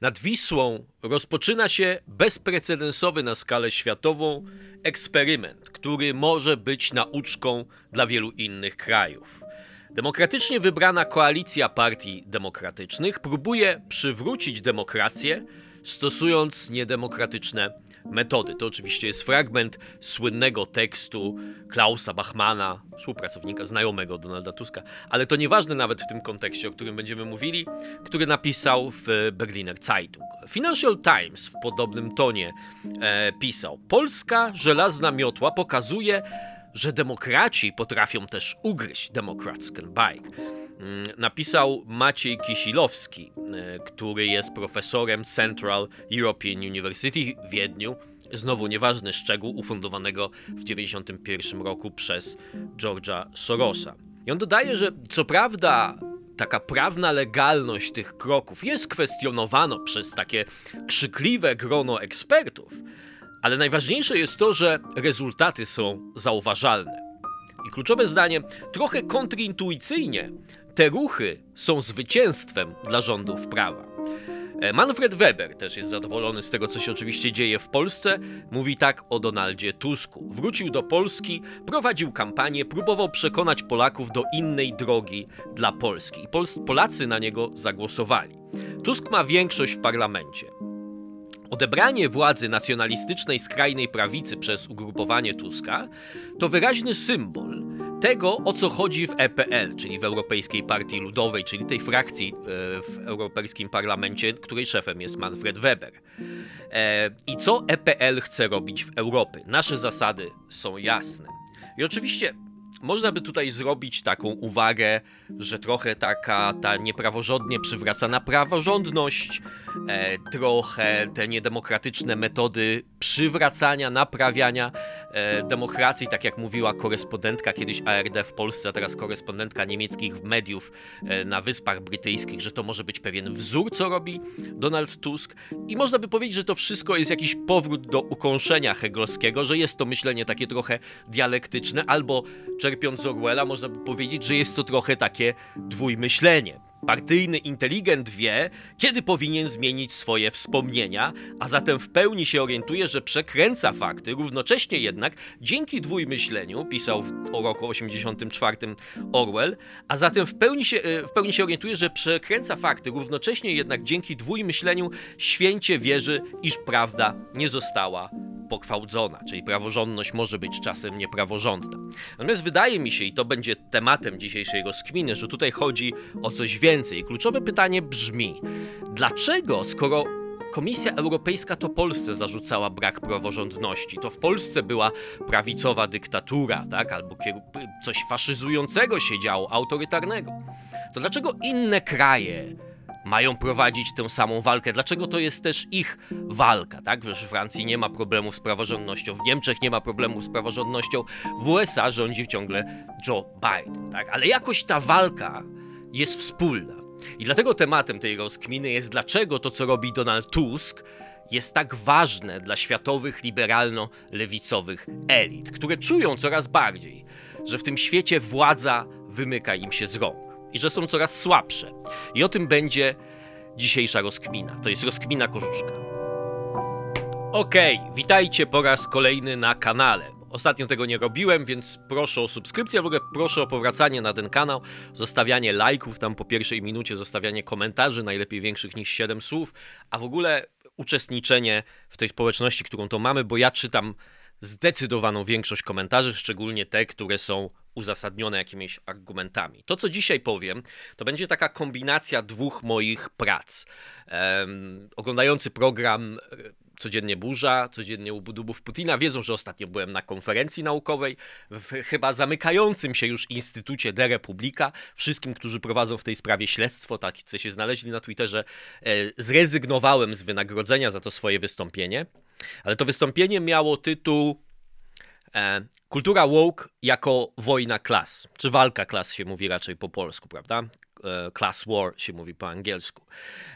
Nad Wisłą rozpoczyna się bezprecedensowy na skalę światową eksperyment, który może być nauczką dla wielu innych krajów. Demokratycznie wybrana koalicja partii demokratycznych próbuje przywrócić demokrację, stosując niedemokratyczne metody. To oczywiście jest fragment słynnego tekstu Klausa Bachmana, współpracownika, znajomego Donalda Tuska, ale to nieważne nawet w tym kontekście, o którym będziemy mówili, który napisał w Berliner Zeitung. Financial Times w podobnym tonie e, pisał: Polska żelazna miotła pokazuje, że demokraci potrafią też ugryźć Democratsken Bike. Napisał Maciej Kisilowski, e, który jest profesorem Central European University w Wiedniu. Znowu nieważny szczegół ufundowanego w 1991 roku przez George'a Sorosa. I on dodaje, że co prawda taka prawna legalność tych kroków jest kwestionowana przez takie krzykliwe grono ekspertów, ale najważniejsze jest to, że rezultaty są zauważalne. I kluczowe zdanie, trochę kontrintuicyjnie, te ruchy są zwycięstwem dla rządów prawa. E, Manfred Weber też jest zadowolony z tego, co się oczywiście dzieje w Polsce. Mówi tak o Donaldzie Tusku. Wrócił do Polski, prowadził kampanię, próbował przekonać Polaków do innej drogi dla Polski. I Polacy na niego zagłosowali. Tusk ma większość w parlamencie. Odebranie władzy nacjonalistycznej skrajnej prawicy przez ugrupowanie Tuska to wyraźny symbol tego, o co chodzi w EPL, czyli w Europejskiej Partii Ludowej, czyli tej frakcji e, w Europejskim Parlamencie, której szefem jest Manfred Weber. E, I co EPL chce robić w Europie? Nasze zasady są jasne. I oczywiście można by tutaj zrobić taką uwagę, że trochę taka ta niepraworządnie przywracana praworządność, trochę te niedemokratyczne metody przywracania, naprawiania e, demokracji, tak jak mówiła korespondentka kiedyś ARD w Polsce, a teraz korespondentka niemieckich mediów e, na Wyspach Brytyjskich, że to może być pewien wzór, co robi Donald Tusk. I można by powiedzieć, że to wszystko jest jakiś powrót do ukąszenia hegelowskiego, że jest to myślenie takie trochę dialektyczne, albo czerpiąc z Orwella, można by powiedzieć, że jest to trochę takie dwójmyślenie. Partyjny inteligent wie, kiedy powinien zmienić swoje wspomnienia, a zatem w pełni się orientuje, że przekręca fakty, równocześnie jednak dzięki dwójmyśleniu, pisał o roku 84 Orwell, a zatem w pełni, się, e, w pełni się orientuje, że przekręca fakty, równocześnie jednak dzięki dwójmyśleniu święcie wierzy, iż prawda nie została pokwałdzona, czyli praworządność może być czasem niepraworządna. Natomiast wydaje mi się, i to będzie tematem dzisiejszej rozkminy, że tutaj chodzi o coś więcej. Kluczowe pytanie brzmi: dlaczego, skoro Komisja Europejska to Polsce zarzucała brak praworządności. To w Polsce była prawicowa dyktatura, tak? albo coś faszyzującego się działo, autorytarnego. To dlaczego inne kraje mają prowadzić tę samą walkę. Dlaczego to jest też ich walka, tak? W Francji nie ma problemów z praworządnością, w Niemczech nie ma problemów z praworządnością, w USA rządzi ciągle Joe Biden, tak? Ale jakoś ta walka jest wspólna. I dlatego tematem tej rozkminy jest, dlaczego to, co robi Donald Tusk, jest tak ważne dla światowych liberalno-lewicowych elit, które czują coraz bardziej, że w tym świecie władza wymyka im się z rąk i że są coraz słabsze. I o tym będzie dzisiejsza rozkmina. To jest rozkmina Korzuszka. Okej, okay, witajcie po raz kolejny na kanale. Ostatnio tego nie robiłem, więc proszę o subskrypcję, w ogóle proszę o powracanie na ten kanał, zostawianie lajków tam po pierwszej minucie, zostawianie komentarzy, najlepiej większych niż 7 słów, a w ogóle uczestniczenie w tej społeczności, którą to mamy, bo ja czytam zdecydowaną większość komentarzy, szczególnie te, które są uzasadnione jakimiś argumentami. To, co dzisiaj powiem, to będzie taka kombinacja dwóch moich prac. Oglądający program Codziennie Burza, codziennie u budubów Putina wiedzą, że ostatnio byłem na konferencji naukowej w chyba zamykającym się już Instytucie De Republika. Wszystkim, którzy prowadzą w tej sprawie śledztwo, tacy się znaleźli na Twitterze, e, zrezygnowałem z wynagrodzenia za to swoje wystąpienie. Ale to wystąpienie miało tytuł E, kultura woke jako wojna klas, czy walka klas się mówi raczej po polsku, prawda? E, class war się mówi po angielsku.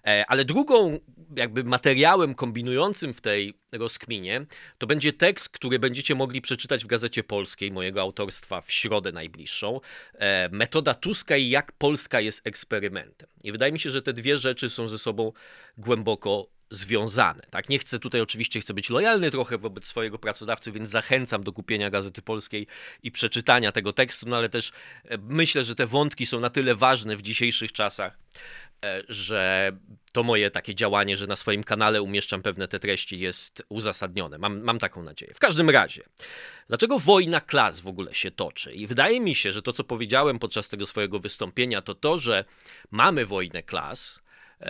E, ale drugą jakby materiałem kombinującym w tej rozkminie, to będzie tekst, który będziecie mogli przeczytać w Gazecie Polskiej, mojego autorstwa w środę najbliższą. E, metoda Tuska i jak Polska jest eksperymentem. I wydaje mi się, że te dwie rzeczy są ze sobą głęboko związane. Tak? Nie chcę tutaj oczywiście, chcę być lojalny trochę wobec swojego pracodawcy, więc zachęcam do kupienia Gazety Polskiej i przeczytania tego tekstu, no ale też e, myślę, że te wątki są na tyle ważne w dzisiejszych czasach, e, że to moje takie działanie, że na swoim kanale umieszczam pewne te treści jest uzasadnione. Mam, mam taką nadzieję. W każdym razie, dlaczego wojna klas w ogóle się toczy? I wydaje mi się, że to, co powiedziałem podczas tego swojego wystąpienia, to to, że mamy wojnę klas,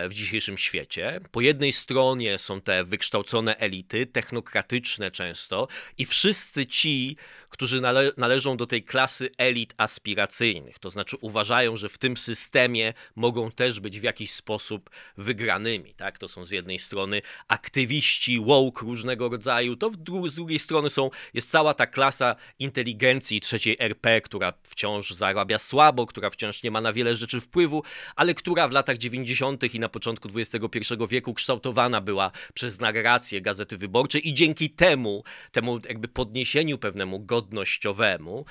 w dzisiejszym świecie. Po jednej stronie są te wykształcone elity, technokratyczne często, i wszyscy ci, którzy nale należą do tej klasy elit aspiracyjnych, to znaczy uważają, że w tym systemie mogą też być w jakiś sposób wygranymi. Tak? To są z jednej strony aktywiści, woke różnego rodzaju, to dru z drugiej strony są, jest cała ta klasa inteligencji trzeciej RP, która wciąż zarabia słabo, która wciąż nie ma na wiele rzeczy wpływu, ale która w latach 90. i na początku XXI wieku kształtowana była przez narrację Gazety Wyborczej i dzięki temu, temu jakby podniesieniu pewnemu godnościowemu,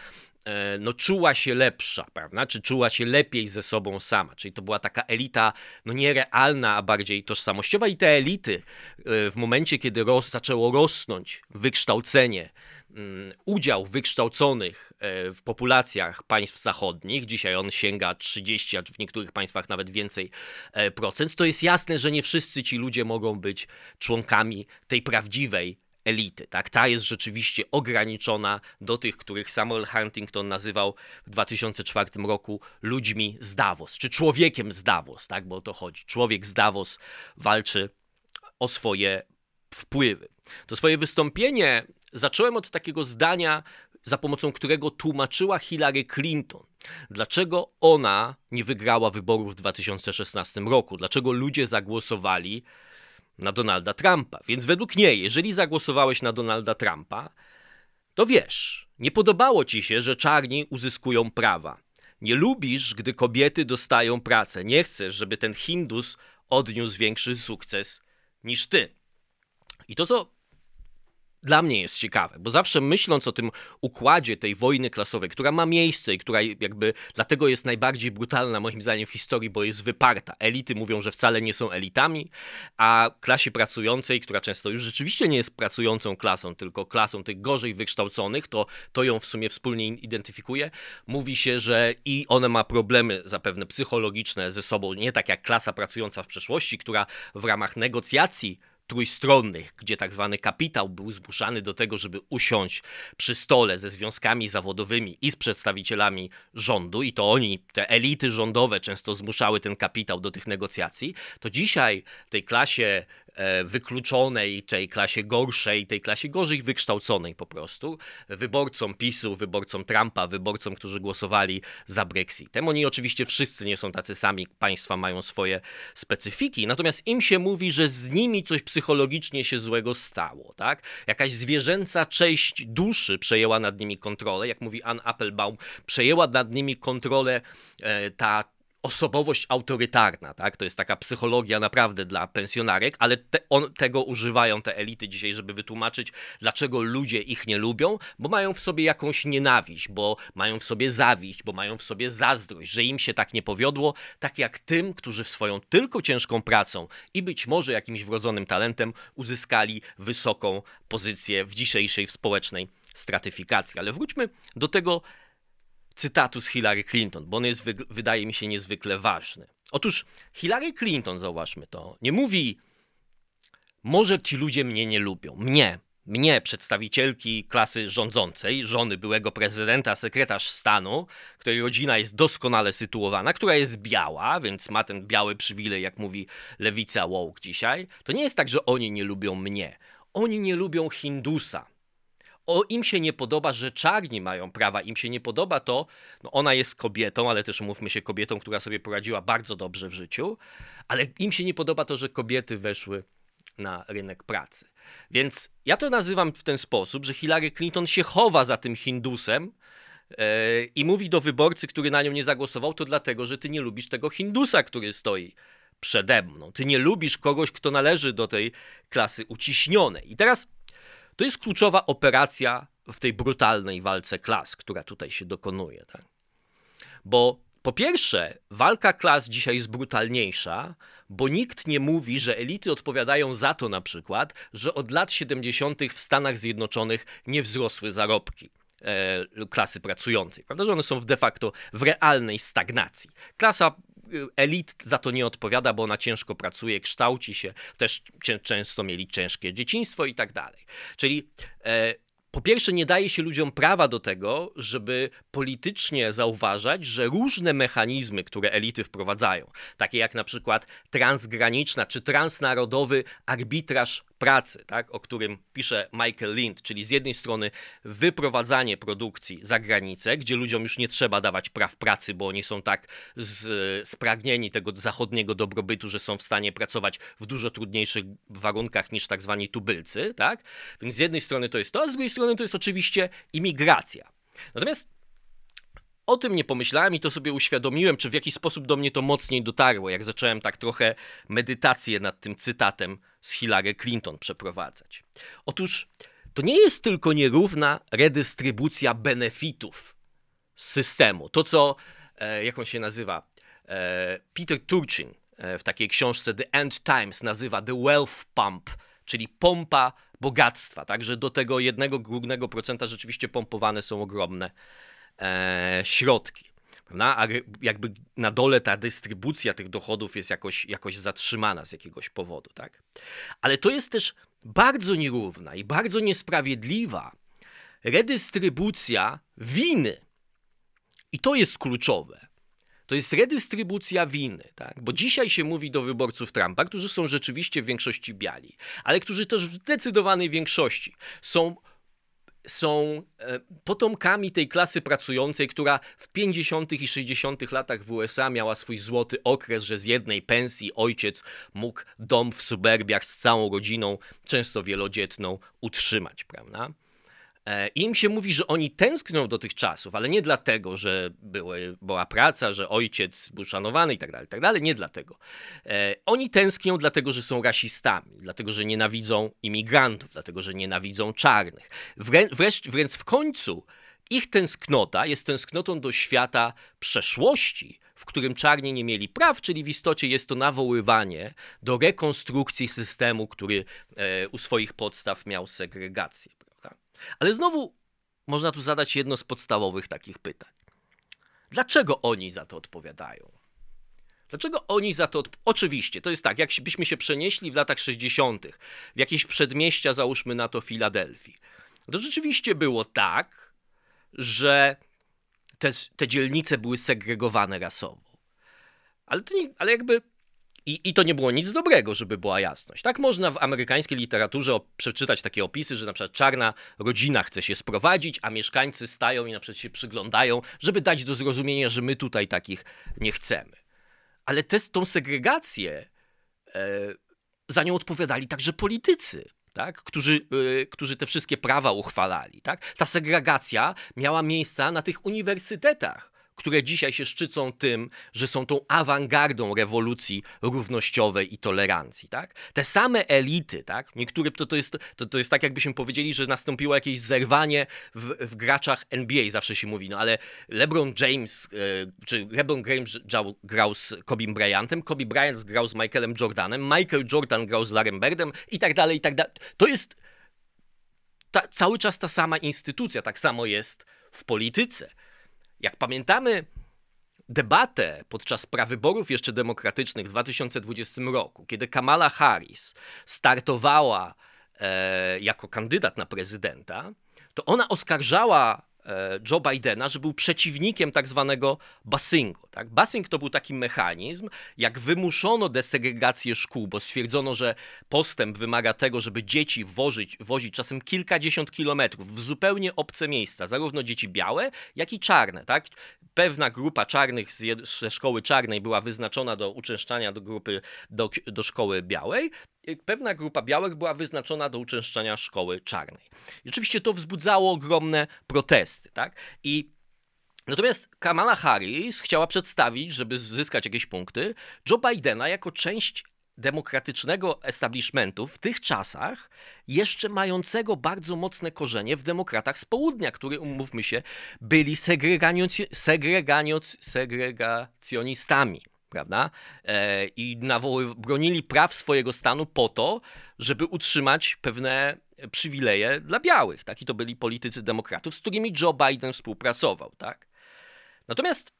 e, no, czuła się lepsza, prawda? Czy czuła się lepiej ze sobą sama. Czyli to była taka elita, no nie realna, a bardziej tożsamościowa. I te elity e, w momencie, kiedy roz, zaczęło rosnąć wykształcenie udział wykształconych e, w populacjach państw zachodnich, dzisiaj on sięga 30, a w niektórych państwach nawet więcej e, procent, to jest jasne, że nie wszyscy ci ludzie mogą być członkami tej prawdziwej elity. Tak? Ta jest rzeczywiście ograniczona do tych, których Samuel Huntington nazywał w 2004 roku ludźmi z Davos, czy człowiekiem z Davos, tak? bo o to chodzi. Człowiek z Davos walczy o swoje wpływy. To swoje wystąpienie zacząłem od takiego zdania, za pomocą którego tłumaczyła Hillary Clinton, dlaczego ona nie wygrała wyborów w 2016 roku, dlaczego ludzie zagłosowali na Donalda Trumpa. Więc według niej, jeżeli zagłosowałeś na Donalda Trumpa, to wiesz, nie podobało ci się, że czarni uzyskują prawa. Nie lubisz, gdy kobiety dostają pracę. Nie chcesz, żeby ten Hindus odniósł większy sukces niż ty. I to, co dla mnie jest ciekawe, bo zawsze myśląc o tym układzie tej wojny klasowej, która ma miejsce i która jakby dlatego jest najbardziej brutalna moim zdaniem w historii, bo jest wyparta. Elity mówią, że wcale nie są elitami, a klasie pracującej, która często już rzeczywiście nie jest pracującą klasą, tylko klasą tych gorzej wykształconych, to, to ją w sumie wspólnie identyfikuje, mówi się, że i ona ma problemy zapewne psychologiczne ze sobą, nie tak jak klasa pracująca w przeszłości, która w ramach negocjacji trójstronnych, gdzie tak zwany kapitał był zmuszany do tego, żeby usiąść przy stole ze związkami zawodowymi i z przedstawicielami rządu, i to oni, te elity rządowe, często zmuszały ten kapitał do tych negocjacji, to dzisiaj tej klasie wykluczonej, tej klasie gorszej, tej klasie gorzej wykształconej po prostu, wyborcom PiSu, wyborcom Trumpa, wyborcom, którzy głosowali za Brexitem. Oni oczywiście wszyscy nie są tacy sami, państwa mają swoje specyfiki, natomiast im się mówi, że z nimi coś psychologicznie się złego stało, tak? Jakaś zwierzęca część duszy przejęła nad nimi kontrolę, jak mówi Ann Applebaum, przejęła nad nimi kontrolę e, ta osobowość autorytarna, tak? To jest taka psychologia naprawdę dla pensjonarek, ale te, on, tego używają te elity dzisiaj, żeby wytłumaczyć, dlaczego ludzie ich nie lubią, bo mają w sobie jakąś nienawiść, bo mają w sobie zawiść, bo mają w sobie zazdrość, że im się tak nie powiodło, tak jak tym, którzy swoją tylko ciężką pracą i być może jakimś wrodzonym talentem uzyskali wysoką pozycję w dzisiejszej społecznej stratyfikacji. Ale wróćmy do tego, cytatu z Hillary Clinton, bo on jest, wydaje mi się, niezwykle ważny. Otóż Hillary Clinton, zauważmy to, nie mówi, może ci ludzie mnie nie lubią. Mnie, mnie, przedstawicielki klasy rządzącej, żony byłego prezydenta, sekretarz stanu, której rodzina jest doskonale sytuowana, która jest biała, więc ma ten biały przywilej, jak mówi lewica woke dzisiaj, to nie jest tak, że oni nie lubią mnie. Oni nie lubią Hindusa o, im się nie podoba, że czarni mają prawa, im się nie podoba to, no ona jest kobietą, ale też umówmy się, kobietą, która sobie poradziła bardzo dobrze w życiu, ale im się nie podoba to, że kobiety weszły na rynek pracy. Więc ja to nazywam w ten sposób, że Hillary Clinton się chowa za tym Hindusem, e, i mówi do wyborcy, który na nią nie zagłosował, to dlatego, że ty nie lubisz tego Hindusa, który stoi przede mną. Ty nie lubisz kogoś, kto należy do tej klasy uciśnionej. I teraz to jest kluczowa operacja w tej brutalnej walce klas, która tutaj się dokonuje. Tak? Bo po pierwsze, walka klas dzisiaj jest brutalniejsza, bo nikt nie mówi, że elity odpowiadają za to na przykład, że od lat 70. w Stanach Zjednoczonych nie wzrosły zarobki e, klasy pracującej, prawda? Że one są de facto w realnej stagnacji. Klasa elit za to nie odpowiada, bo ona ciężko pracuje, kształci się, też często mieli ciężkie dzieciństwo i tak dalej. Czyli e, po pierwsze, nie daje się ludziom prawa do tego, żeby politycznie zauważać, że różne mechanizmy, które elity wprowadzają, takie jak na przykład transgraniczna czy transnarodowy arbitraż pracy, tak, o którym pisze Michael Lind, czyli z jednej strony wyprowadzanie produkcji za granicę, gdzie ludziom już nie trzeba dawać praw pracy, bo oni są tak z, spragnieni tego zachodniego dobrobytu, że są w stanie pracować w dużo trudniejszych warunkach niż tak zwani tubylcy, tak? Więc z jednej strony to jest to, a z drugiej strony to jest oczywiście imigracja. Natomiast o tym nie pomyślałem i to sobie uświadomiłem, czy w jakiś sposób do mnie to mocniej dotarło, jak zacząłem tak trochę medytację nad tym cytatem z Hillary Clinton przeprowadzać. Otóż to nie jest tylko nierówna redystrybucja benefitów z systemu. To, co, e, jak on się nazywa, e, Peter Turchin e, w takiej książce The End Times nazywa The Wealth Pump, czyli pompa bogactwa. Także do tego jednego górnego procenta rzeczywiście pompowane są ogromne e, środki. Prawda? A jakby na dole ta dystrybucja tych dochodów jest jakoś, jakoś zatrzymana z jakiegoś powodu. Tak? Ale to jest też bardzo nierówna i bardzo niesprawiedliwa redystrybucja winy. I to jest kluczowe. To jest redystrybucja winy, tak? bo dzisiaj się mówi do wyborców Trumpa, którzy są rzeczywiście w większości biali, ale którzy też w zdecydowanej większości są są e, potomkami tej klasy pracującej, która w 50. i 60. latach w USA miała swój złoty okres, że z jednej pensji ojciec mógł dom w suburbiach z całą rodziną, często wielodzietną, utrzymać, prawda? E, I im się mówi, że oni tęsknią do tych czasów, ale nie dlatego, że były, była praca, że ojciec był szanowany i tak dalej, tak dalej, nie dlatego. E, oni tęsknią dlatego, że są rasistami, dlatego, że nienawidzą imigrantów, dlatego, że nienawidzą czarnych. Wrę wreszcie, wręcz w końcu ich tęsknota jest tęsknotą do świata przeszłości, w którym czarni nie mieli praw, czyli w istocie jest to nawoływanie do rekonstrukcji systemu, który e, u swoich podstaw miał segregację. Ale znowu można tu zadać jedno z podstawowych takich pytań. Dlaczego oni za to odpowiadają? Dlaczego oni za to. Odp- Oczywiście, to jest tak, jakbyśmy się przenieśli w latach 60. w jakieś przedmieścia, załóżmy na to Filadelfii. To rzeczywiście było tak, że te, te dzielnice były segregowane rasowo. Ale, nie, ale jakby i, I to nie było nic dobrego, żeby była jasność. Tak można w amerykańskiej literaturze przeczytać takie opisy, że na przykład czarna rodzina chce się sprowadzić, a mieszkańcy stają i na przykład się przyglądają, żeby dać do zrozumienia, że my tutaj takich nie chcemy. Ale te, tą segregację, e, za nią odpowiadali także politycy. Tak, którzy, y, którzy te wszystkie prawa uchwalali. Tak? Ta segregacja miała miejsca na tych uniwersytetach, które dzisiaj się szczycą tym, że są tą awangardą rewolucji równościowej i tolerancji. Tak? Te same elity, tak? niektóre to, to, jest, to, to jest tak, jakbyśmy powiedzieli, że nastąpiło jakieś zerwanie w, w graczach NBA, zawsze się mówi, no ale LeBron James, e, czy LeBron James grał z Kobe Bryantem, Kobe Bryant grał z Michaelem Jordanem, Michael Jordan grał z Larrym Birdem i tak dalej, i tak dalej. To jest ta, cały czas ta sama instytucja, tak samo jest w polityce. Jak pamiętamy debatę podczas prawyborów jeszcze demokratycznych w 2020 roku, kiedy Kamala Harris startowała e, jako kandydat na prezydenta, to ona oskarżała Joe Bidena, że był przeciwnikiem tak zwanego busingu. Tak? Busing to był taki mechanizm, jak wymuszono desegregację szkół, bo stwierdzono, że postęp wymaga tego, żeby dzieci wozić, wozić czasem kilkadziesiąt kilometrów w zupełnie obce miejsca, zarówno dzieci białe, jak i czarne. Tak? Pewna grupa czarnych ze szkoły czarnej była wyznaczona do uczęszczania do grupy do, do szkoły białej, pewna grupa białych była wyznaczona do uczęszczania szkoły czarnej. I oczywiście to wzbudzało ogromne protesty, tak? I Natomiast Kamala Harris chciała przedstawić, żeby zyskać jakieś punkty, Joe Bidena jako część demokratycznego establishmentu w tych czasach, jeszcze mającego bardzo mocne korzenie w demokratach z południa, którzy, umówmy się, byli segregacjonistami prawda? E, I nawoły, bronili praw swojego stanu po to, żeby utrzymać pewne przywileje dla białych. Tak? I to byli politycy demokratów, z którymi Joe Biden współpracował. Tak? Natomiast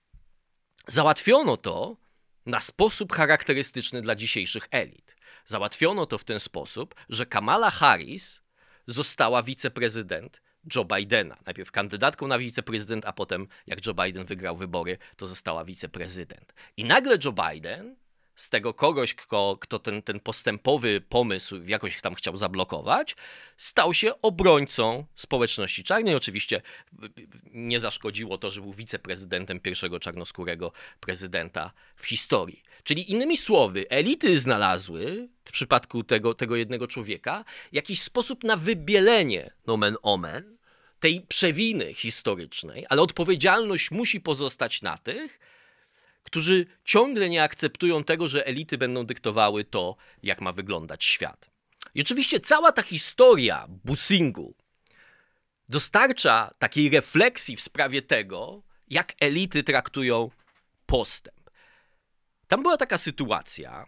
załatwiono to na sposób charakterystyczny dla dzisiejszych elit. Załatwiono to w ten sposób, że Kamala Harris została wiceprezydent Joe Bidena. Najpierw kandydatką na wiceprezydent, a potem, jak Joe Biden wygrał wybory, to została wiceprezydent. I nagle Joe Biden z tego kogoś, kto, kto ten, ten postępowy pomysł jakoś tam chciał zablokować, stał się obrońcą społeczności czarnej. Oczywiście nie zaszkodziło to, że był wiceprezydentem pierwszego czarnoskórego prezydenta w historii. Czyli innymi słowy, elity znalazły w przypadku tego, tego jednego człowieka jakiś sposób na wybielenie nomen omen tej przewiny historycznej, ale odpowiedzialność musi pozostać na tych, którzy ciągle nie akceptują tego, że elity będą dyktowały to, jak ma wyglądać świat. I oczywiście cała ta historia busingu dostarcza takiej refleksji w sprawie tego, jak elity traktują postęp. Tam była taka sytuacja,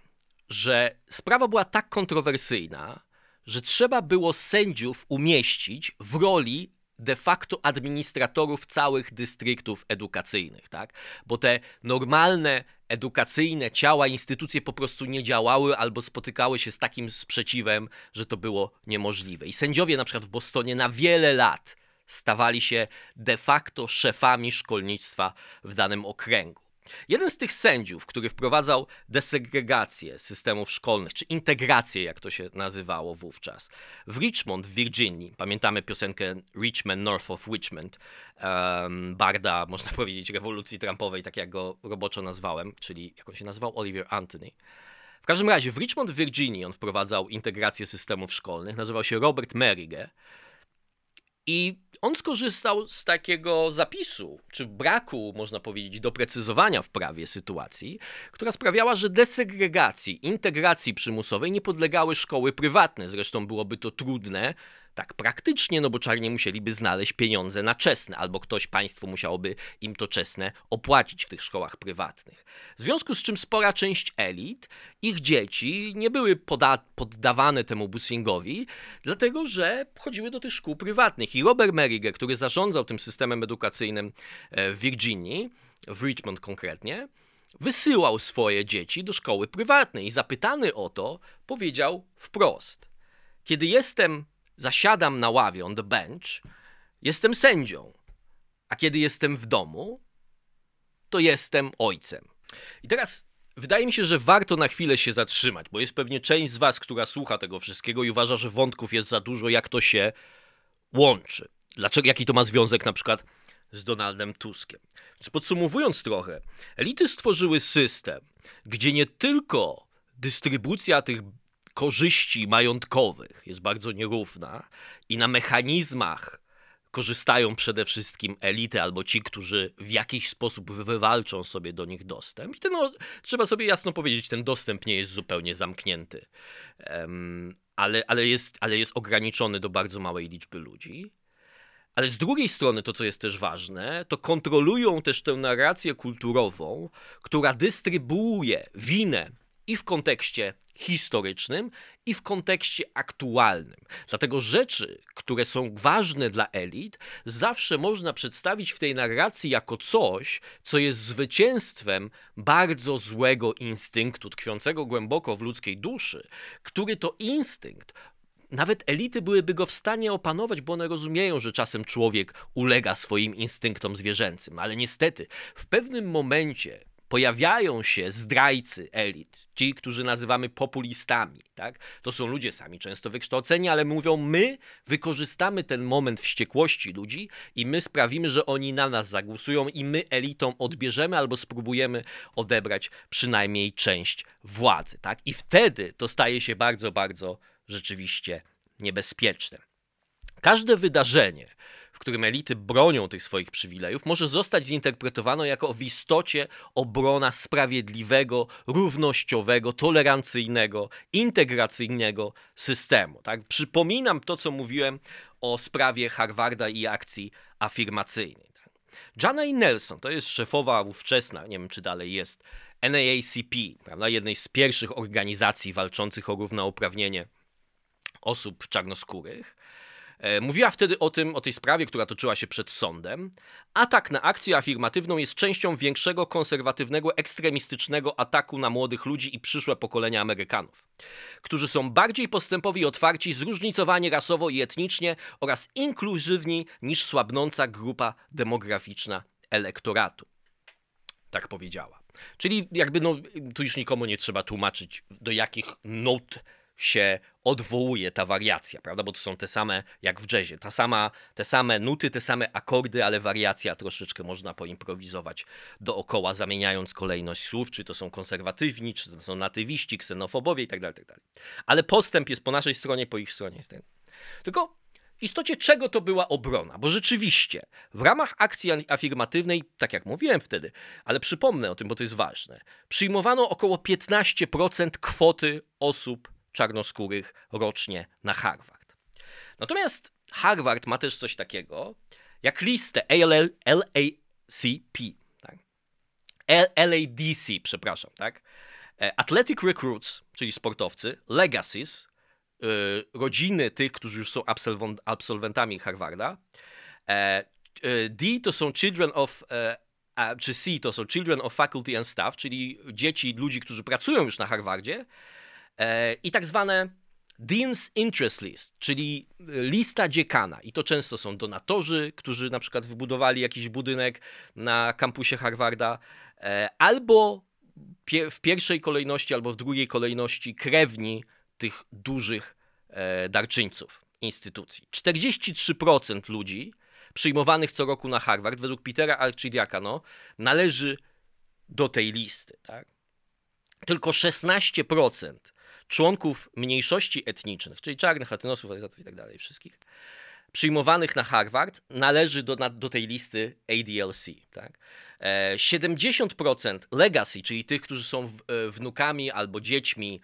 że sprawa była tak kontrowersyjna, że trzeba było sędziów umieścić w roli de facto administratorów całych dystryktów edukacyjnych, tak? Bo te normalne edukacyjne ciała, instytucje po prostu nie działały albo spotykały się z takim sprzeciwem, że to było niemożliwe. I sędziowie na przykład w Bostonie na wiele lat stawali się de facto szefami szkolnictwa w danym okręgu. Jeden z tych sędziów, który wprowadzał desegregację systemów szkolnych, czy integrację, jak to się nazywało wówczas, w Richmond w Virginii, pamiętamy piosenkę Richmond, North of Richmond, um, barda, można powiedzieć, rewolucji Trumpowej, tak jak go roboczo nazwałem, czyli jak on się nazywał, Oliver Anthony. W każdym razie w Richmond w Virginii on wprowadzał integrację systemów szkolnych, nazywał się Robert Merige i on skorzystał z takiego zapisu, czy braku, można powiedzieć, doprecyzowania w prawie sytuacji, która sprawiała, że desegregacji, integracji przymusowej nie podlegały szkoły prywatne. Zresztą byłoby to trudne tak praktycznie, no bo czarni musieliby znaleźć pieniądze na czesne, albo ktoś, państwo musiałoby im to czesne opłacić w tych szkołach prywatnych. W związku z czym spora część elit, ich dzieci nie były poddawane temu busingowi, dlatego że chodziły do tych szkół prywatnych. I Robert Merriger, który zarządzał tym systemem edukacyjnym e, w Virginii, w Richmond konkretnie, wysyłał swoje dzieci do szkoły prywatnej i zapytany o to powiedział wprost: Kiedy jestem zasiadam na ławie, on the bench, jestem sędzią. A kiedy jestem w domu, to jestem ojcem. I teraz wydaje mi się, że warto na chwilę się zatrzymać, bo jest pewnie część z Was, która słucha tego wszystkiego i uważa, że wątków jest za dużo, jak to się łączy. Dlaczego, jaki to ma związek na przykład z Donaldem Tuskiem. Podsumowując trochę, elity stworzyły system, gdzie nie tylko dystrybucja tych korzyści majątkowych jest bardzo nierówna i na mechanizmach korzystają przede wszystkim elity albo ci, którzy w jakiś sposób wywalczą sobie do nich dostęp. I ten, no, trzeba sobie jasno powiedzieć, ten dostęp nie jest zupełnie zamknięty, um, ale, ale, jest, ale jest ograniczony do bardzo małej liczby ludzi. Ale z drugiej strony, to co jest też ważne, to kontrolują też tę narrację kulturową, która dystrybuuje winę i w kontekście historycznym i w kontekście aktualnym. Dlatego rzeczy, które są ważne dla elit, zawsze można przedstawić w tej narracji jako coś, co jest zwycięstwem bardzo złego instynktu tkwiącego głęboko w ludzkiej duszy, który to instynkt nawet elity byłyby go w stanie opanować, bo one rozumieją, że czasem człowiek ulega swoim instynktom zwierzęcym, ale niestety w pewnym momencie pojawiają się zdrajcy elit, ci, którzy nazywamy populistami. Tak? To są ludzie sami często wykształceni, ale mówią, my wykorzystamy ten moment wściekłości ludzi i my sprawimy, że oni na nas zagłosują i my elitom odbierzemy albo spróbujemy odebrać przynajmniej część władzy. Tak? I wtedy to staje się bardzo, bardzo rzeczywiście niebezpieczne. Każde wydarzenie, w którym elity bronią tych swoich przywilejów, może zostać zinterpretowane jako w istocie obrona sprawiedliwego, równościowego, tolerancyjnego, integracyjnego systemu. Tak? Przypominam to, co mówiłem o sprawie Harvarda i akcji afirmacyjnej. Tak? Jana Nelson, to jest szefowa ówczesna, nie wiem czy dalej jest, NAACP, prawda, jednej z pierwszych organizacji walczących o równouprawnienie osób czarnoskórych. E, mówiła wtedy o tym, o tej sprawie, która toczyła się przed sądem. Atak na akcję afirmatywną jest częścią większego konserwatywnego, ekstremistycznego ataku na młodych ludzi i przyszłe pokolenia Amerykanów, którzy są bardziej postępowi i otwarci, zróżnicowani rasowo i etnicznie oraz inkluzywni niż słabnąca grupa demograficzna elektoratu. Tak powiedziała. Czyli jakby no, tu już nikomu nie trzeba tłumaczyć, do jakich nut się odwołuje ta wariacja, prawda? Bo to są te same jak w jazzie, ta sama, te same nuty, te same akordy, ale wariacja troszeczkę można poimprowizować dookoła, zamieniając kolejność słów, czy to są konserwatywni, czy to są natywiści, ksenofobowie itd., tak itd. Tak ale postęp jest po naszej stronie, po ich stronie jest ten. Tylko w istocie czego to była obrona? Bo rzeczywiście w ramach akcji afirmatywnej, tak jak mówiłem wtedy, ale przypomnę o tym, bo to jest ważne, przyjmowano około 15% kwoty osób czarnoskórych rocznie na Harvard. Natomiast Harvard ma też coś takiego jak listę LACP, tak? LADC, przepraszam, tak? E, Athletic Recruits, czyli sportowcy, Legacies, yy, rodziny tych, którzy już są absolwentami Harvarda. E, D to są Children of czy C to są Children of Faculty and Staff, czyli dzieci ludzi, którzy pracują już na Harvardzie, E, i tak zwane Dean's Interest List, czyli lista dziekana. I to często są donatorzy, którzy na przykład wybudowali jakiś budynek na kampusie Harvarda, e, albo w pierwszej kolejności, albo w drugiej kolejności krewni tych dużych e, darczyńców instytucji. 43% ludzi przyjmowanych co roku na Harvard, według Petera Archidiakano, należy do tej listy. Tak? Tylko 16% członków mniejszości etnicznych, czyli czarnych, latynosów, azjatów i tak dalej, wszystkich, przyjmowanych na Harvard należy do, na, do tej listy ADLC. Tak? 70% e, legacy, czyli tych, którzy są w, e, wnukami albo dziećmi,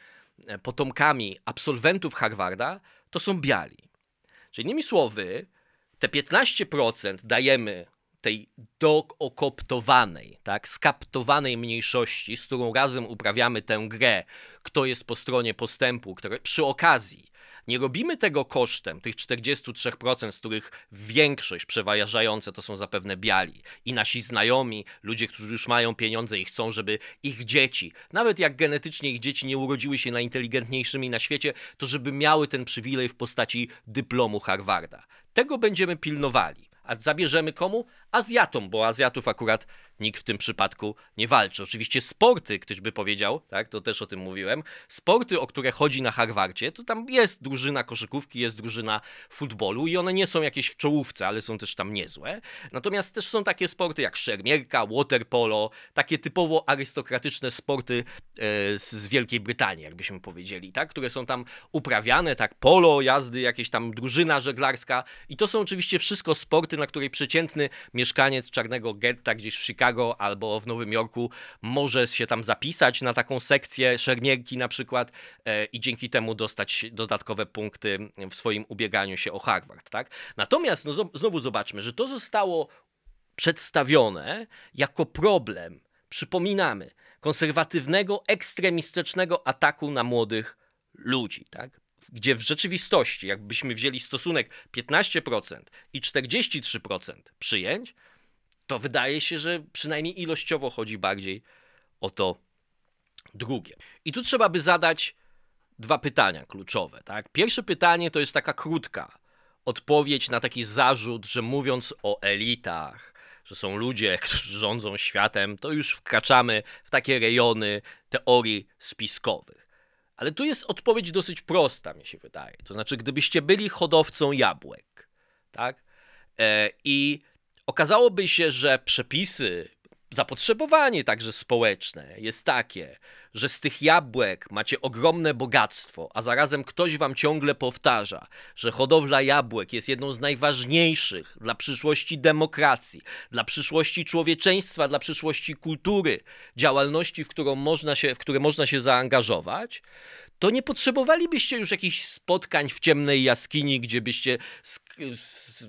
e, potomkami absolwentów Harvarda, to są biali. Czyli innymi słowy, te 15% dajemy tej dookoptowanej, tak, skaptowanej mniejszości, z którą razem uprawiamy tę grę, kto jest po stronie postępu, które przy okazji nie robimy tego kosztem tych 43%, z których większość przeważające to są zapewne biali i nasi znajomi, ludzie, którzy już mają pieniądze i chcą, żeby ich dzieci, nawet jak genetycznie ich dzieci nie urodziły się najinteligentniejszymi na świecie, to żeby miały ten przywilej w postaci dyplomu Harvarda. Tego będziemy pilnowali. A zabierzemy komu? Azjatom, bo Azjatów akurat nikt w tym przypadku nie walczy. Oczywiście sporty, ktoś by powiedział, tak, to też o tym mówiłem, sporty, o które chodzi na Harvardzie, to tam jest drużyna koszykówki, jest drużyna futbolu i one nie są jakieś w czołówce, ale są też tam niezłe. Natomiast też są takie sporty jak szermierka, waterpolo, takie typowo arystokratyczne sporty e, z Wielkiej Brytanii, jakbyśmy powiedzieli, tak, które są tam uprawiane, tak, polo, jazdy, jakieś tam drużyna żeglarska i to są oczywiście wszystko sporty, na której przeciętny mieszkaniec czarnego getta gdzieś w Chicago albo w Nowym Jorku może się tam zapisać na taką sekcję szermierki na przykład e, i dzięki temu dostać dodatkowe punkty w swoim ubieganiu się o Harvard. Tak? Natomiast no, znowu zobaczmy, że to zostało przedstawione jako problem, przypominamy, konserwatywnego, ekstremistycznego ataku na młodych ludzi. Tak? Gdzie w rzeczywistości, jakbyśmy wzięli stosunek 15% i 43% przyjęć, to wydaje się, że przynajmniej ilościowo chodzi bardziej o to drugie. I tu trzeba by zadać dwa pytania kluczowe. Tak? Pierwsze pytanie to jest taka krótka odpowiedź na taki zarzut, że mówiąc o elitach, że są ludzie, którzy rządzą światem, to już wkraczamy w takie rejony teorii spiskowych. Ale tu jest odpowiedź dosyć prosta, mi się wydaje. To znaczy, gdybyście byli hodowcą jabłek, tak? E, I okazałoby się, że przepisy zapotrzebowanie także społeczne jest takie, że z tych jabłek macie ogromne bogactwo, a zarazem ktoś wam ciągle powtarza, że hodowla jabłek jest jedną z najważniejszych dla przyszłości demokracji, dla przyszłości człowieczeństwa, dla przyszłości kultury, działalności, w, którą można się, w które można się zaangażować, to nie potrzebowalibyście już jakichś spotkań w ciemnej jaskini, gdzie byście z, z,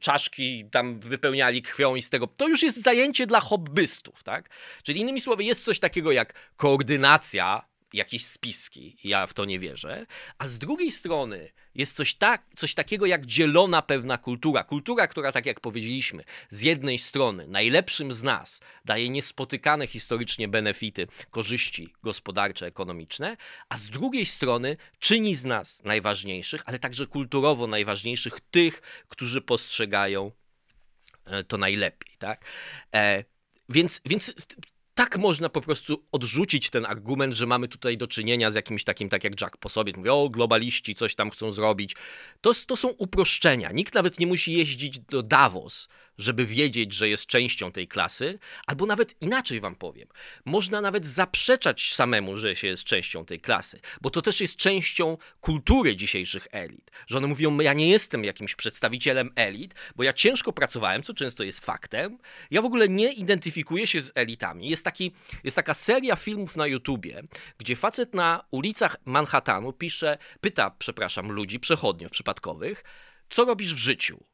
czaszki tam wypełniali krwią i z tego. To już jest zajęcie dla hobbystów, tak? Czyli innymi słowy, jest coś takiego jak koordynacja jakieś spiski. Ja w to nie wierzę. A z drugiej strony jest coś, tak, coś takiego jak dzielona pewna kultura. Kultura, która, tak jak powiedzieliśmy, z jednej strony najlepszym z nas daje niespotykane historycznie benefity, korzyści gospodarcze, ekonomiczne, a z drugiej strony czyni z nas najważniejszych, ale także kulturowo najważniejszych tych, którzy postrzegają e, to najlepiej. Tak? E, więc, więc tak można po prostu odrzucić ten argument, że mamy tutaj do czynienia z jakimś takim, tak jak Jack po sobie, mówi, o globaliści coś tam chcą zrobić. To, to są uproszczenia. Nikt nawet nie musi jeździć do Davos, żeby wiedzieć, że jest częścią tej klasy, albo nawet inaczej wam powiem. Można nawet zaprzeczać samemu, że się jest częścią tej klasy, bo to też jest częścią kultury dzisiejszych elit. Że one mówią, ja nie jestem jakimś przedstawicielem elit, bo ja ciężko pracowałem, co często jest faktem. Ja w ogóle nie identyfikuję się z elitami. Jest, taki, jest taka seria filmów na YouTubie, gdzie facet na ulicach Manhattanu pisze, pyta, przepraszam, ludzi, przechodniów przypadkowych, co robisz w życiu?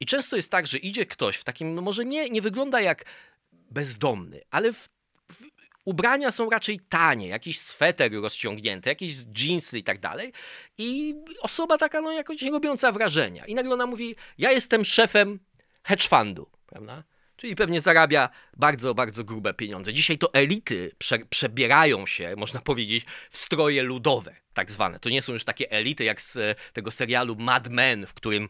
I często jest tak, że idzie ktoś w takim, no może nie, nie wygląda jak bezdomny, ale w, w, ubrania są raczej tanie, jakiś sweter rozciągnięty, jakieś dżinsy i tak dalej. I osoba taka, no jakoś robiąca wrażenia. I nagle ona mówi, ja jestem szefem hedge fundu, prawda? Czyli pewnie zarabia bardzo, bardzo grube pieniądze. Dzisiaj to elity prze, przebierają się, można powiedzieć, w stroje ludowe, tak zwane. To nie są już takie elity jak z tego serialu Mad Men, w którym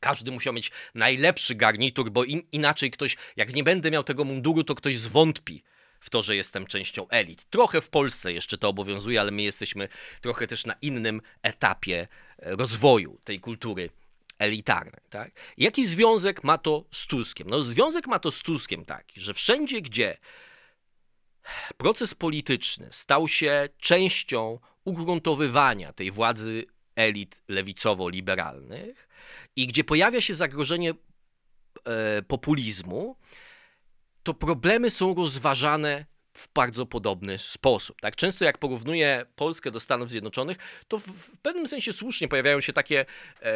każdy musiał mieć najlepszy garnitur, bo in, inaczej ktoś, jak nie będę miał tego munduru, to ktoś zwątpi w to, że jestem częścią elit. Trochę w Polsce jeszcze to obowiązuje, ale my jesteśmy trochę też na innym etapie e, rozwoju tej kultury elitarnej. Tak? Jaki związek ma to z Tuskiem? No, związek ma to z Tuskiem taki, że wszędzie, gdzie proces polityczny stał się częścią ugruntowywania tej władzy elit lewicowo-liberalnych i gdzie pojawia się zagrożenie e, populizmu, to problemy są rozważane w bardzo podobny sposób. Tak często jak porównuję Polskę do Stanów Zjednoczonych, to w, w pewnym sensie słusznie pojawiają się takie e,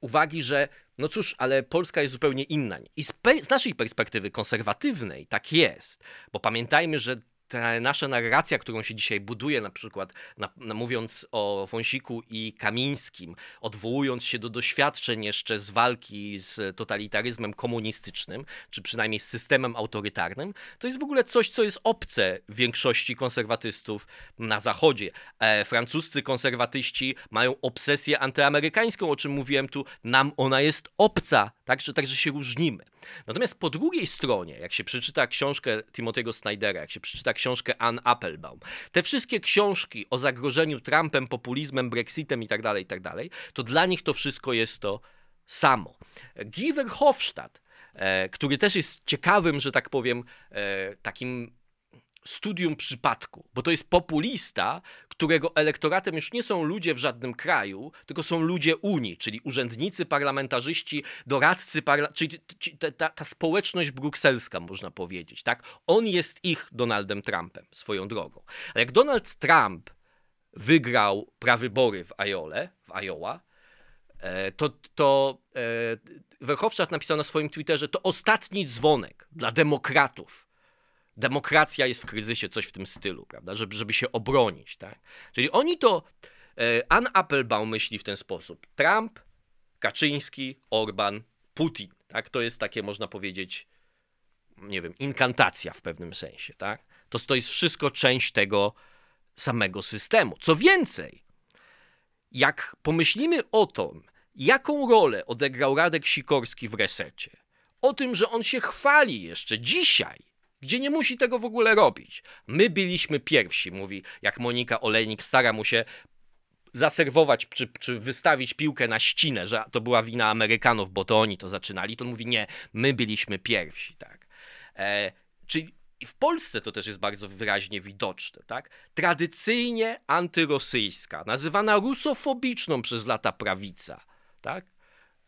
uwagi, że no cóż, ale Polska jest zupełnie inna. I z, z naszej perspektywy konserwatywnej tak jest, bo pamiętajmy, że ta nasza narracja, którą się dzisiaj buduje, na przykład na, na, mówiąc o Wąsiku i Kamińskim, odwołując się do doświadczeń jeszcze z walki z totalitaryzmem komunistycznym, czy przynajmniej z systemem autorytarnym, to jest w ogóle coś, co jest obce większości konserwatystów na Zachodzie. E, francuscy konserwatyści mają obsesję antyamerykańską, o czym mówiłem tu, nam ona jest obca, także, także się różnimy. Natomiast po drugiej stronie, jak się przeczyta książkę Timothy'ego Snydera, jak się przeczyta książkę Ann Applebaum, te wszystkie książki o zagrożeniu Trumpem, populizmem, Brexitem itd., tak itd., tak to dla nich to wszystko jest to samo. Giver Hofstadt, e, który też jest ciekawym, że tak powiem, e, takim studium przypadku, bo to jest populista, którego elektoratem już nie są ludzie w żadnym kraju, tylko są ludzie Unii, czyli urzędnicy, parlamentarzyści, doradcy, parla czyli ta, ta, społeczność brukselska, można powiedzieć. Tak? On jest ich Donaldem Trumpem, swoją drogą. A jak Donald Trump wygrał prawybory w Iole, w Iowa, e, to, to e, Verhofstadt napisał na swoim Twitterze, to ostatni dzwonek dla demokratów demokracja jest w kryzysie, coś w tym stylu, prawda, żeby, żeby się obronić, tak? Czyli oni to, e, Ann Applebaum myśli w ten sposób, Trump, Kaczyński, Orban, Putin, tak, to jest takie, można powiedzieć, nie wiem, inkantacja w pewnym sensie, tak? To, to jest wszystko część tego samego systemu. Co więcej, jak pomyślimy o tym, jaką rolę odegrał Radek Sikorski w resecie, o tym, że on się chwali jeszcze dzisiaj gdzie nie musi tego w ogóle robić. My byliśmy pierwsi, mówi, jak Monika Olejnik stara mu się zaserwować czy, czy wystawić piłkę na ścinę, że to była wina Amerykanów, bo to oni to zaczynali, to on mówi nie, my byliśmy pierwsi, tak. E, Czyli w Polsce to też jest bardzo wyraźnie widoczne, tak? Tradycyjnie antyrosyjska, nazywana rusofobiczną przez lata prawica, tak?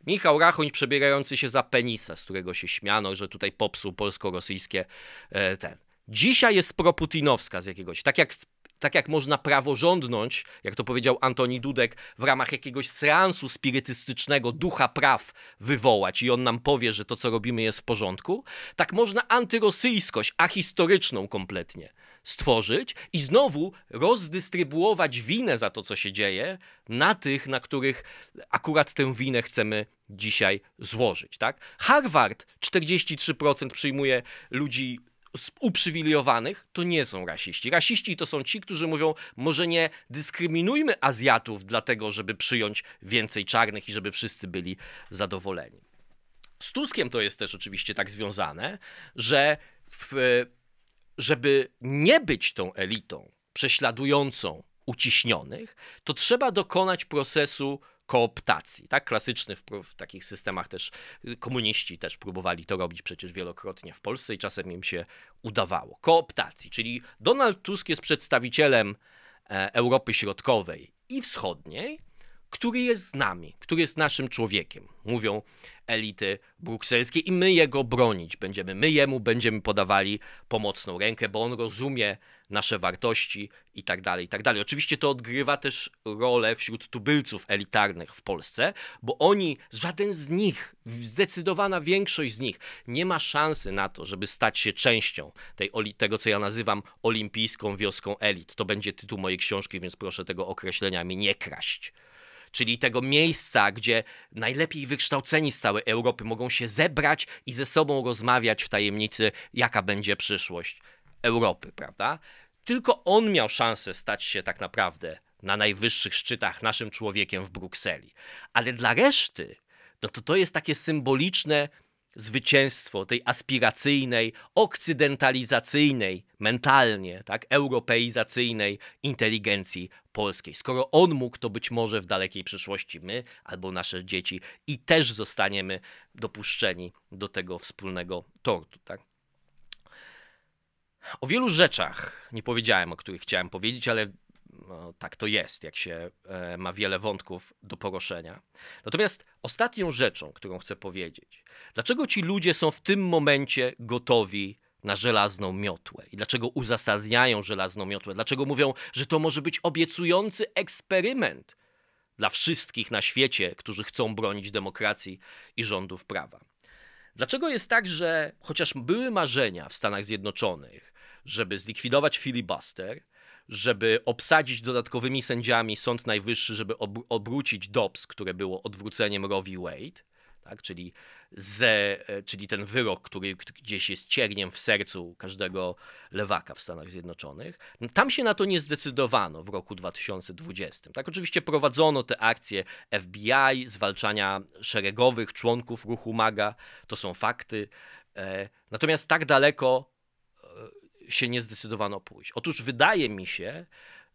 Michał Rachoń przebierający się za penisa, z którego się śmiano, że tutaj popsuł polsko-rosyjskie e, ten. Dzisiaj jest proputinowska z jakiegoś, tak jak tak jak można praworządność, jak to powiedział Antoni Dudek, w ramach jakiegoś seansu spirytystycznego ducha praw wywołać i on nam powie, że to, co robimy, jest w porządku, tak można antyrosyjskość, ahistoryczną kompletnie stworzyć i znowu rozdystrybuować winę za to, co się dzieje, na tych, na których akurat tę winę chcemy dzisiaj złożyć. Tak? Harvard 43% przyjmuje ludzi uprzywilejowanych to nie są rasiści. Rasiści to są ci, którzy mówią, może nie dyskryminujmy Azjatów dlatego, żeby przyjąć więcej czarnych i żeby wszyscy byli zadowoleni. Z Tuskiem to jest też oczywiście tak związane, że w, żeby nie być tą elitą prześladującą uciśnionych, to trzeba dokonać procesu kooptacji. Tak? Klasyczny w, w, takich systemach też komuniści też próbowali to robić przecież wielokrotnie w Polsce i czasem im się udawało. Kooptacji, czyli Donald Tusk jest przedstawicielem e, Europy Środkowej i Wschodniej, który jest z nami, który jest naszym człowiekiem. Mówią elity brukselskie i my jego bronić będziemy. My jemu będziemy podawali pomocną rękę, bo on rozumie nasze wartości i tak dalej, i tak dalej. Oczywiście to odgrywa też rolę wśród tubylców elitarnych w Polsce, bo oni, żaden z nich, zdecydowana większość z nich nie ma szansy na to, żeby stać się częścią tej, tego, co ja nazywam olimpijską wioską elit. To będzie tytuł mojej książki, więc proszę tego określenia mi nie kraść czyli tego miejsca, gdzie najlepiej wykształceni z całej Europy mogą się zebrać i ze sobą rozmawiać w tajemnicy, jaka będzie przyszłość Europy, prawda? Tylko on miał szansę stać się tak naprawdę na najwyższych szczytach naszym człowiekiem w Brukseli. Ale dla reszty, no to to jest takie symboliczne zwycięstwo tej aspiracyjnej, okcydentalizacyjnej, mentalnie, tak, europeizacyjnej inteligencji polskiej. Skoro on mógł, to być może w dalekiej przyszłości my albo nasze dzieci i też zostaniemy dopuszczeni do tego wspólnego tortu, tak? O wielu rzeczach nie powiedziałem, o których chciałem powiedzieć, ale no, tak to jest, jak się e, ma wiele wątków do poruszenia. Natomiast ostatnią rzeczą, którą chcę powiedzieć, dlaczego ci ludzie są w tym momencie gotowi na żelazną miotłę i dlaczego uzasadniają żelazną miotłę, dlaczego mówią, że to może być obiecujący eksperyment dla wszystkich na świecie, którzy chcą bronić demokracji i rządów prawa. Dlaczego jest tak, że chociaż były marzenia w Stanach Zjednoczonych, żeby zlikwidować filibuster, żeby obsadzić dodatkowymi sędziami Sąd Najwyższy, żeby obrócić Dobbs, które było odwróceniem Roe v. Wade, tak? czyli, ze, e, czyli ten wyrok, który gdzieś jest cierniem w sercu każdego lewaka w Stanach Zjednoczonych. Tam się na to nie zdecydowano w roku 2020. Tak, oczywiście prowadzono te akcje FBI, zwalczania szeregowych członków ruchu MAGA, to są fakty. E, natomiast tak daleko się nie zdecydowano pójść. Otóż wydaje mi się,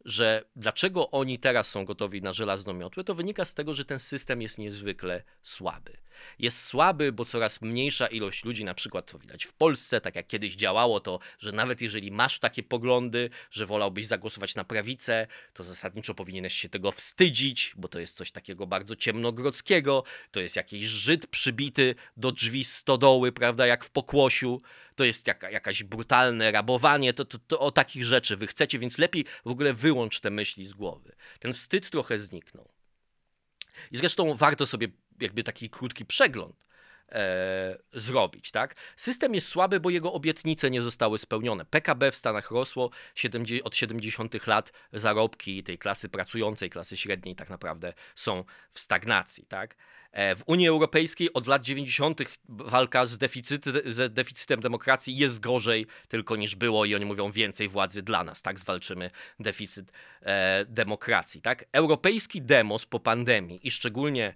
że dlaczego oni teraz są gotowi na żelazną miotłę, to wynika z tego, że ten system jest niezwykle słaby. Jest słaby, bo coraz mniejsza ilość ludzi, na przykład to widać w Polsce, tak jak kiedyś działało to, że nawet jeżeli masz takie poglądy, że wolałbyś zagłosować na prawicę, to zasadniczo powinieneś się tego wstydzić, bo to jest coś takiego bardzo ciemnogrodzkiego, to jest jakiś Żyd przybity do drzwi stodoły, prawda, jak w pokłosiu, to jest jaka, jakaś brutalne rabowanie, to, to, to o takich rzeczy wy chcecie, więc lepiej w ogóle wyłącz te myśli z głowy. Ten wstyd trochę zniknął. I zresztą warto sobie jakby taki krótki przegląd e, zrobić. Tak? System jest słaby, bo jego obietnice nie zostały spełnione. PKB w Stanach rosło 70, od 70 lat, zarobki tej klasy pracującej, klasy średniej tak naprawdę są w stagnacji. Tak? E, w Unii Europejskiej od lat 90. walka z, deficyty, z deficytem demokracji jest gorzej tylko niż było i oni mówią więcej władzy dla nas, tak zwalczymy deficyt e, demokracji. Tak? Europejski demos po pandemii i szczególnie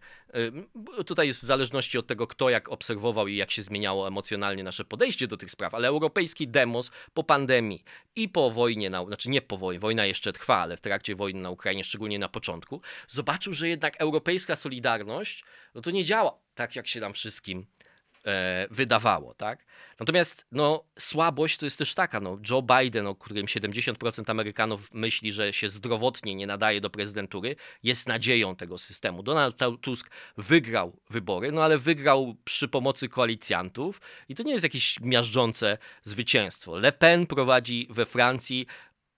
e, tutaj jest w zależności od tego, kto jak obserwował i jak się zmieniało emocjonalnie nasze podejście do tych spraw, ale europejski demos po pandemii i po wojnie, na, znaczy nie po wojnie, wojna jeszcze trwa, ale w trakcie wojny na Ukrainie, szczególnie na początku, zobaczył, że jednak europejska solidarność no to nie działa tak, jak się nam wszystkim wydawało, tak? Natomiast no, słabość to jest też taka, no, Joe Biden, o którym 70% Amerykanów myśli, że się zdrowotnie nie nadaje do prezydentury, jest nadzieją tego systemu. Donald Tusk wygrał wybory, no ale wygrał przy pomocy koalicjantów i to nie jest jakieś miażdżące zwycięstwo. Le Pen prowadzi we Francji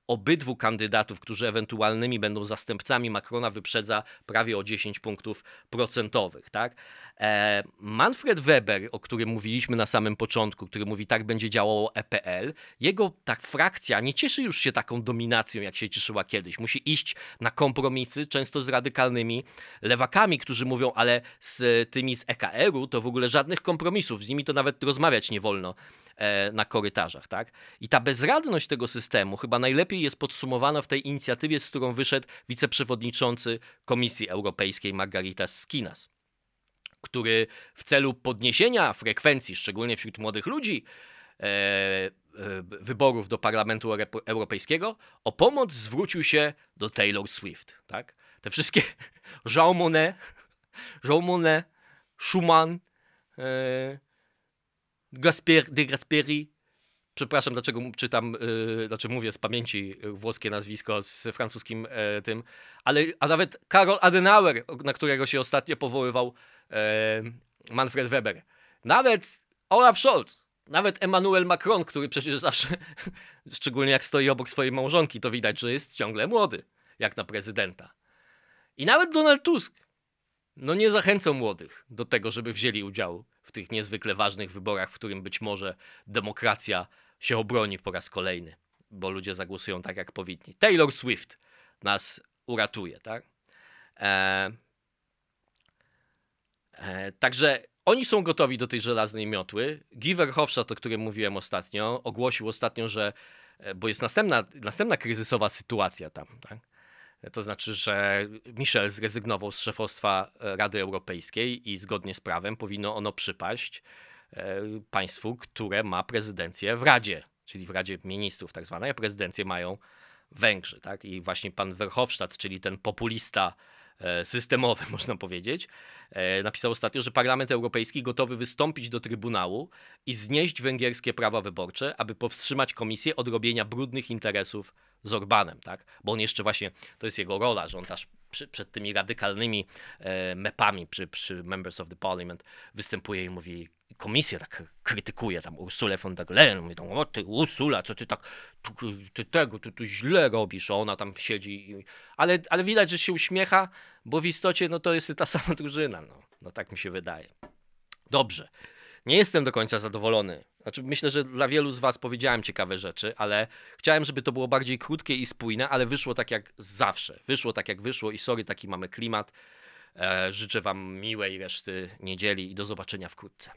obydwu kandydatów, którzy ewentualnymi będą zastępcami Macrona, wyprzedza prawie o 10 punktów procentowych. Tak? E, Manfred Weber, o którym mówiliśmy na samym początku, który mówi, tak będzie działało EPL, jego tak frakcja nie cieszy już się taką dominacją, jak się cieszyła kiedyś. Musi iść na kompromisy, często z radykalnymi lewakami, którzy mówią, ale z tymi z EKR-u to w ogóle żadnych kompromisów, z nimi to nawet rozmawiać nie wolno na korytarzach. Tak? I ta bezradność tego systemu chyba najlepiej jest podsumowana w tej inicjatywie, z którą wyszedł wiceprzewodniczący Komisji Europejskiej Margarita Skinas który w celu podniesienia frekwencji, szczególnie wśród młodych ludzi, e, e, wyborów do Parlamentu Europejskiego, o pomoc zwrócił się do Taylor Swift. Tak? Te wszystkie Jean Monnet, Jean Monnet Schumann, e, de Gasperi, przepraszam, dlaczego czytam, yy, znaczy mówię z pamięci włoskie nazwisko z francuskim yy, tym, ale a nawet Karol Adenauer, na którego się ostatnio powoływał yy, Manfred Weber, nawet Olaf Scholz, nawet Emmanuel Macron, który przecież zawsze, szczególnie jak stoi obok swojej małżonki, to widać, że jest ciągle młody, jak na prezydenta. I nawet Donald Tusk, no nie zachęcał młodych do tego, żeby wzięli udział w tych niezwykle ważnych wyborach, w którym być może demokracja się obroni po raz kolejny, bo ludzie zagłosują tak, jak powinni. Taylor Swift nas uratuje, tak? E, e, także oni są gotowi do tej żelaznej miotły. Giver Hofstadt, o którym mówiłem ostatnio, ogłosił ostatnio, że, e, bo jest następna, następna kryzysowa sytuacja tam, tak? To znaczy, że Michel zrezygnował z szefostwa Rady Europejskiej i zgodnie z prawem powinno ono przypaść E, państwu, które ma prezydencję w Radzie, czyli w Radzie Ministrów tak zwanej, a prezydencję mają Węgrzy. Tak? I właśnie pan Verhofstadt, czyli ten populista e, systemowy, można powiedzieć, e, napisał ostatnio, że Parlament Europejski gotowy wystąpić do Trybunału i znieść węgierskie prawa wyborcze, aby powstrzymać komisję od robienia brudnych interesów z Orbanem, tak? Bo on jeszcze właśnie, to jest jego rola, że on też przy, przed tymi radykalnymi e, mepami przy, przy Members of the Parliament występuje i mówi, komisja tak krytykuje tam Ursulę von der Leyen, mówi tam, o ty Ursula, co ty tak, tu, ty tego, ty tu źle robisz, a ona tam siedzi, ale, ale widać, że się uśmiecha, bo w istocie no to jest ta sama drużyna, no, no tak mi się wydaje. Dobrze, nie jestem do końca zadowolony. Znaczy, myślę, że dla wielu z Was powiedziałem ciekawe rzeczy, ale chciałem, żeby to było bardziej krótkie i spójne, ale wyszło tak jak zawsze. Wyszło tak jak wyszło i sorry, taki mamy klimat. E, życzę Wam miłej reszty niedzieli i do zobaczenia wkrótce.